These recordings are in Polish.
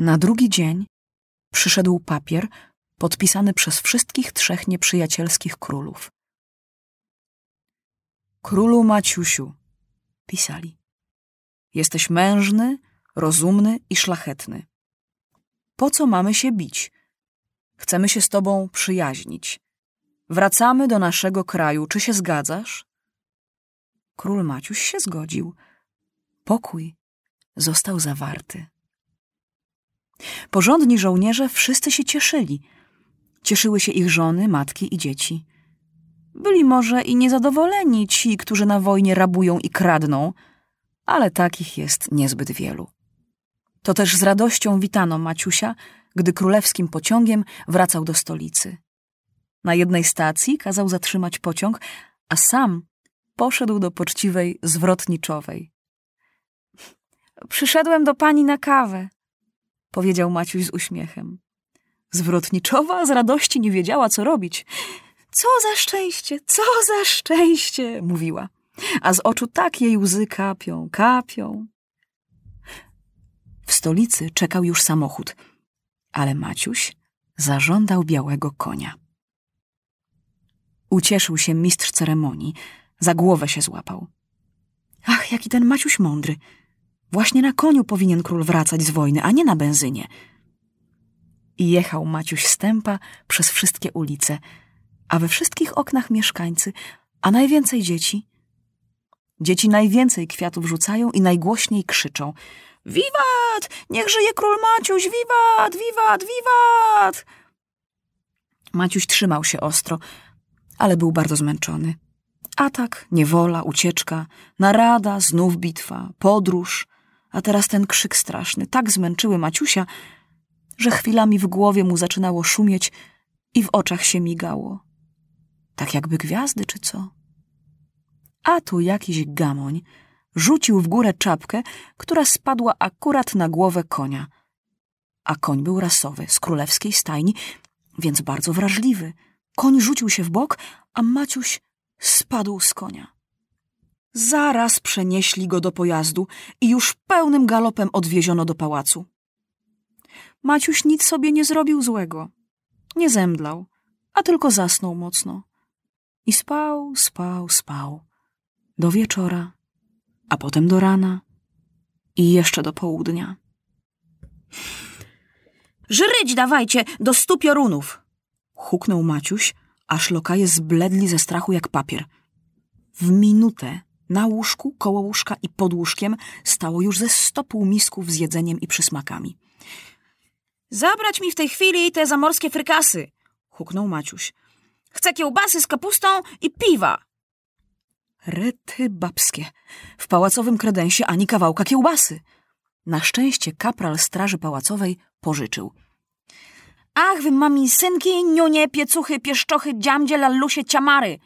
Na drugi dzień przyszedł papier podpisany przez wszystkich trzech nieprzyjacielskich królów. Królu Maciusiu, pisali. Jesteś mężny, rozumny i szlachetny. Po co mamy się bić? Chcemy się z tobą przyjaźnić. Wracamy do naszego kraju. Czy się zgadzasz? Król Maciuś się zgodził. Pokój został zawarty. Porządni żołnierze wszyscy się cieszyli. Cieszyły się ich żony, matki i dzieci. Byli może i niezadowoleni ci, którzy na wojnie rabują i kradną, ale takich jest niezbyt wielu. To też z radością witano Maciusia, gdy królewskim pociągiem wracał do stolicy. Na jednej stacji kazał zatrzymać pociąg, a sam poszedł do poczciwej zwrotniczowej. Przyszedłem do pani na kawę, powiedział Maciuś z uśmiechem. Zwrotniczowa z radości nie wiedziała, co robić. Co za szczęście, co za szczęście, mówiła. A z oczu tak jej łzy kapią, kapią. W stolicy czekał już samochód, ale Maciuś zażądał białego konia. Ucieszył się mistrz ceremonii, za głowę się złapał. Ach, jaki ten Maciuś mądry. Właśnie na koniu powinien król wracać z wojny, a nie na benzynie. I jechał Maciuś stępa przez wszystkie ulice, a we wszystkich oknach mieszkańcy, a najwięcej dzieci. Dzieci najwięcej kwiatów rzucają i najgłośniej krzyczą. Wiwat! Niech żyje król Maciuś! Wiwat! Wiwat! Wiwat! Maciuś trzymał się ostro, ale był bardzo zmęczony. Atak, niewola, ucieczka, narada, znów bitwa, podróż, a teraz ten krzyk straszny tak zmęczyły Maciusia, że chwilami w głowie mu zaczynało szumieć i w oczach się migało. Tak jakby gwiazdy czy co? A tu jakiś gamoń rzucił w górę czapkę, która spadła akurat na głowę konia. A koń był rasowy, z królewskiej stajni, więc bardzo wrażliwy. Koń rzucił się w bok, a Maciuś spadł z konia. Zaraz przenieśli go do pojazdu i już pełnym galopem odwieziono do pałacu. Maciuś nic sobie nie zrobił złego. Nie zemdlał, a tylko zasnął mocno. I spał, spał, spał. Do wieczora, a potem do rana i jeszcze do południa. Żryć dawajcie do stu piorunów! Huknął Maciuś, aż lokaje zbledli ze strachu jak papier. W minutę na łóżku, koło łóżka i pod łóżkiem stało już ze sto półmisków z jedzeniem i przysmakami. Zabrać mi w tej chwili te zamorskie frykasy! huknął Maciuś. Chcę kiełbasy z kapustą i piwa! Rety babskie. W pałacowym kredensie ani kawałka kiełbasy. Na szczęście kapral straży pałacowej pożyczył. Ach, wy mami synki, niunie, piecuchy, pieszczochy, dziamdzie, lallusie, ciamary!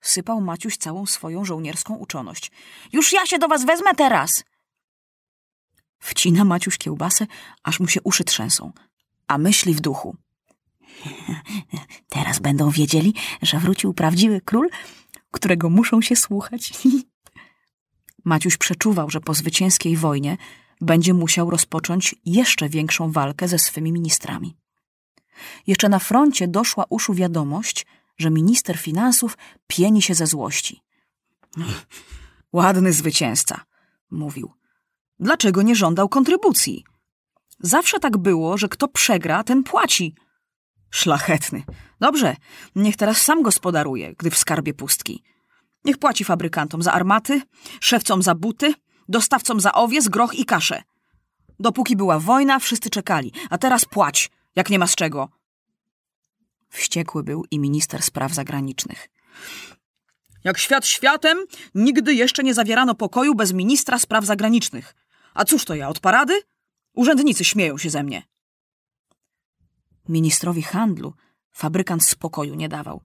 Sypał Maciuś całą swoją żołnierską uczoność. Już ja się do was wezmę teraz! Wcina Maciuś kiełbasę, aż mu się uszy trzęsą, a myśli w duchu. Teraz będą wiedzieli, że wrócił prawdziwy król, którego muszą się słuchać. Maciuś przeczuwał, że po zwycięskiej wojnie będzie musiał rozpocząć jeszcze większą walkę ze swymi ministrami. Jeszcze na froncie doszła uszu wiadomość, że minister finansów pieni się ze złości. Ładny zwycięzca, mówił. Dlaczego nie żądał kontrybucji? Zawsze tak było, że kto przegra, ten płaci. Szlachetny. Dobrze, niech teraz sam gospodaruje, gdy w skarbie pustki. Niech płaci fabrykantom za armaty, szewcom za buty, dostawcom za owiec, groch i kaszę. Dopóki była wojna, wszyscy czekali, a teraz płać, jak nie ma z czego. Wściekły był i minister spraw zagranicznych. Jak świat światem, nigdy jeszcze nie zawierano pokoju bez ministra spraw zagranicznych. A cóż to ja, od parady? Urzędnicy śmieją się ze mnie. Ministrowi handlu fabrykant spokoju nie dawał.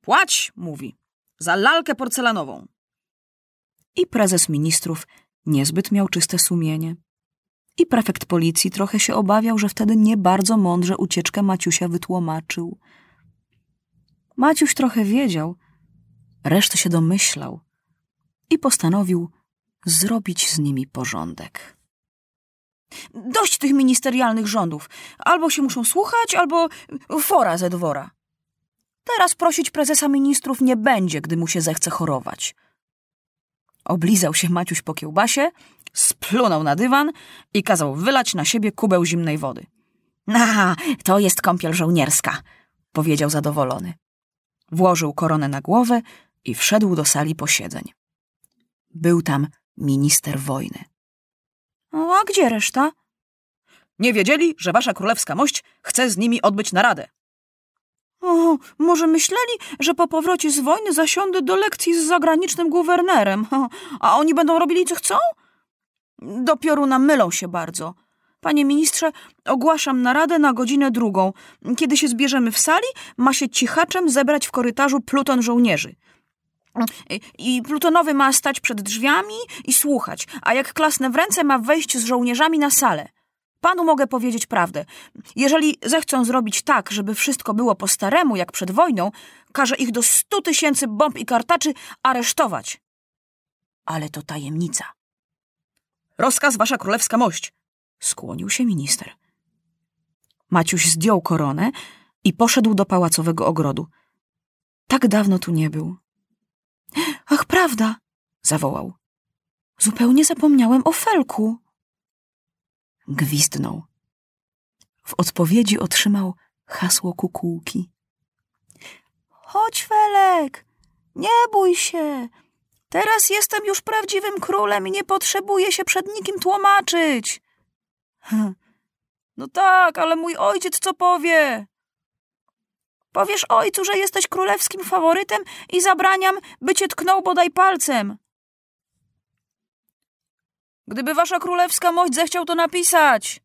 Płać, mówi, za lalkę porcelanową. I prezes ministrów niezbyt miał czyste sumienie. I prefekt policji trochę się obawiał, że wtedy nie bardzo mądrze ucieczkę Maciusia wytłumaczył. Maciuś trochę wiedział, resztę się domyślał i postanowił zrobić z nimi porządek. Dość tych ministerialnych rządów. Albo się muszą słuchać, albo fora ze dwora. Teraz prosić prezesa ministrów nie będzie, gdy mu się zechce chorować. Oblizał się Maciuś po kiełbasie, splunął na dywan i kazał wylać na siebie kubeł zimnej wody. Na, to jest kąpiel żołnierska, powiedział zadowolony. Włożył koronę na głowę i wszedł do sali posiedzeń. Był tam minister wojny. A gdzie reszta? Nie wiedzieli, że wasza królewska mość chce z nimi odbyć naradę. O, może myśleli, że po powrocie z wojny zasiądę do lekcji z zagranicznym guwernerem, a oni będą robili co chcą? Do pioruna mylą się bardzo. Panie ministrze, ogłaszam naradę na godzinę drugą. Kiedy się zbierzemy w sali, ma się cichaczem zebrać w korytarzu pluton żołnierzy. I plutonowy ma stać przed drzwiami i słuchać, a jak klasnę w ręce, ma wejść z żołnierzami na salę. Panu mogę powiedzieć prawdę. Jeżeli zechcą zrobić tak, żeby wszystko było po staremu, jak przed wojną, każe ich do stu tysięcy bomb i kartaczy aresztować. Ale to tajemnica. Rozkaz, wasza królewska mość, skłonił się minister. Maciuś zdjął koronę i poszedł do pałacowego ogrodu. Tak dawno tu nie był. Ach, prawda, zawołał. Zupełnie zapomniałem o Felku. Gwizdnął. W odpowiedzi otrzymał hasło kukułki. Chodź, Felek, nie bój się. Teraz jestem już prawdziwym królem i nie potrzebuję się przed nikim tłumaczyć. No tak, ale mój ojciec co powie? Powiesz ojcu, że jesteś królewskim faworytem i zabraniam, by cię tknął bodaj palcem. Gdyby wasza królewska mość zechciał to napisać.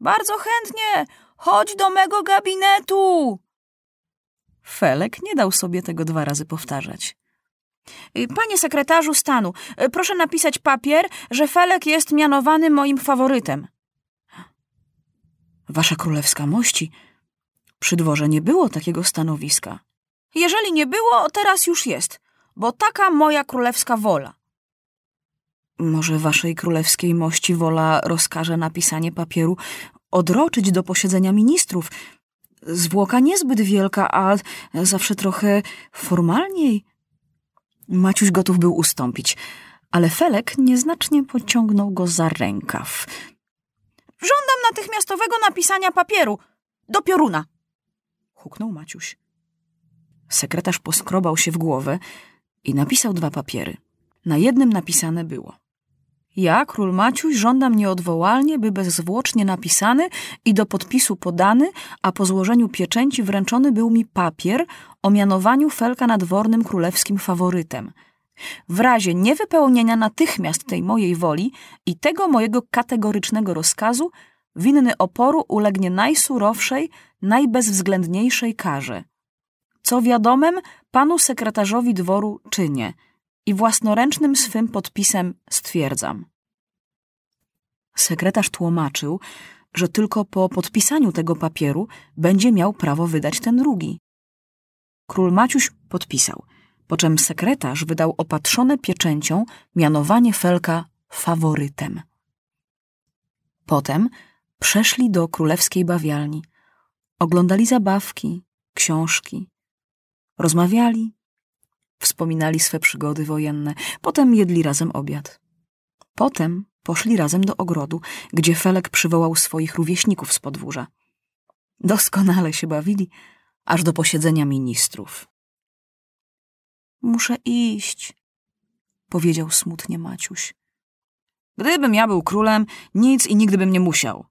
Bardzo chętnie. Chodź do mego gabinetu. Felek nie dał sobie tego dwa razy powtarzać. Y, panie sekretarzu stanu, y, proszę napisać papier, że Felek jest mianowany moim faworytem. Wasza królewska mości, przy dworze nie było takiego stanowiska. Jeżeli nie było, teraz już jest, bo taka moja królewska wola. Może waszej królewskiej mości wola rozkaże napisanie papieru odroczyć do posiedzenia ministrów. Zwłoka niezbyt wielka, a zawsze trochę formalniej. Maciuś gotów był ustąpić, ale Felek nieznacznie pociągnął go za rękaw. Żądam natychmiastowego napisania papieru. Do pioruna. Huknął Maciuś. Sekretarz poskrobał się w głowę i napisał dwa papiery. Na jednym napisane było – ja, król Maciuś, żądam nieodwołalnie, by bezzwłocznie napisany i do podpisu podany, a po złożeniu pieczęci wręczony był mi papier o mianowaniu Felka nadwornym królewskim faworytem. W razie niewypełnienia natychmiast tej mojej woli i tego mojego kategorycznego rozkazu, winny oporu ulegnie najsurowszej, najbezwzględniejszej karze. Co wiadomem, panu sekretarzowi dworu czynię – i własnoręcznym swym podpisem stwierdzam. Sekretarz tłumaczył, że tylko po podpisaniu tego papieru będzie miał prawo wydać ten drugi. Król Maciuś podpisał, po czym sekretarz wydał opatrzone pieczęcią mianowanie Felka faworytem. Potem przeszli do królewskiej bawialni. Oglądali zabawki, książki. Rozmawiali, Wspominali swe przygody wojenne, potem jedli razem obiad. Potem poszli razem do ogrodu, gdzie Felek przywołał swoich rówieśników z podwórza. Doskonale się bawili, aż do posiedzenia ministrów. Muszę iść, powiedział smutnie Maciuś. Gdybym ja był królem, nic i nigdy bym nie musiał.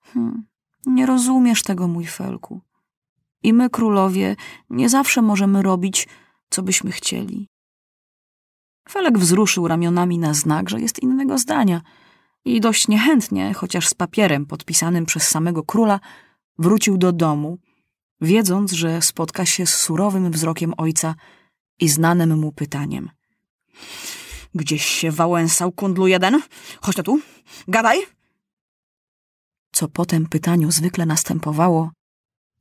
Hm, nie rozumiesz tego, mój Felku. I my, królowie, nie zawsze możemy robić, co byśmy chcieli. Felek wzruszył ramionami na znak, że jest innego zdania i dość niechętnie, chociaż z papierem podpisanym przez samego króla, wrócił do domu, wiedząc, że spotka się z surowym wzrokiem ojca i znanym mu pytaniem. Gdzieś się wałęsał kundlu jeden? Chodź tu, gadaj! Co potem pytaniu zwykle następowało,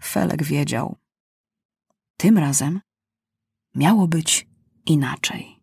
Felek wiedział. Tym razem miało być inaczej.